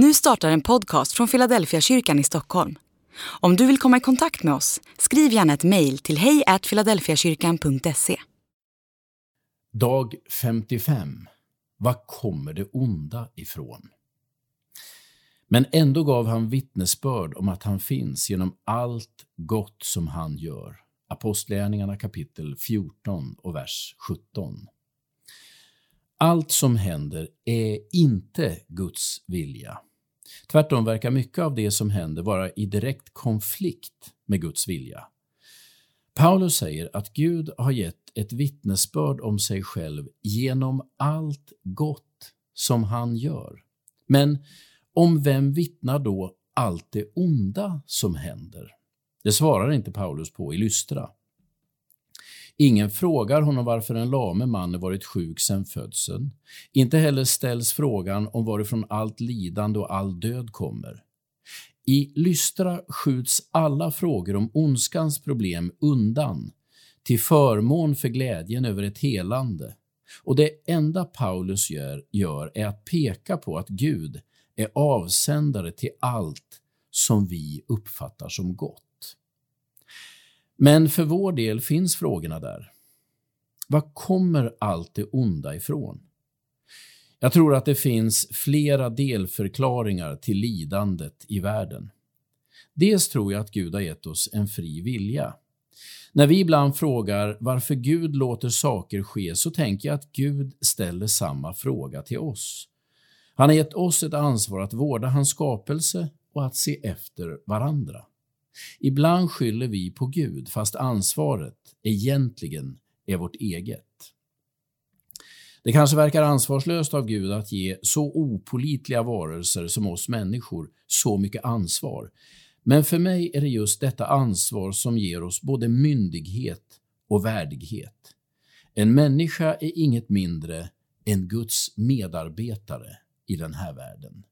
Nu startar en podcast från Philadelphia kyrkan i Stockholm. Om du vill komma i kontakt med oss, skriv gärna ett mejl till hejfiladelfiakyrkan.se. Dag 55. Var kommer det onda ifrån? Men ändå gav han vittnesbörd om att han finns genom allt gott som han gör. Apostlagärningarna kapitel 14 och vers 17. Allt som händer är inte Guds vilja. Tvärtom verkar mycket av det som händer vara i direkt konflikt med Guds vilja. Paulus säger att Gud har gett ett vittnesbörd om sig själv genom allt gott som han gör. Men om vem vittnar då allt det onda som händer? Det svarar inte Paulus på i Lystra. Ingen frågar honom varför en lame man varit sjuk sedan födseln. Inte heller ställs frågan om varifrån allt lidande och all död kommer. I Lystra skjuts alla frågor om ondskans problem undan till förmån för glädjen över ett helande. Och det enda Paulus gör, gör är att peka på att Gud är avsändare till allt som vi uppfattar som gott. Men för vår del finns frågorna där. Var kommer allt det onda ifrån? Jag tror att det finns flera delförklaringar till lidandet i världen. Dels tror jag att Gud har gett oss en fri vilja. När vi ibland frågar varför Gud låter saker ske så tänker jag att Gud ställer samma fråga till oss. Han har gett oss ett ansvar att vårda hans skapelse och att se efter varandra. Ibland skyller vi på Gud, fast ansvaret egentligen är vårt eget. Det kanske verkar ansvarslöst av Gud att ge så opolitliga varelser som oss människor så mycket ansvar. Men för mig är det just detta ansvar som ger oss både myndighet och värdighet. En människa är inget mindre än Guds medarbetare i den här världen.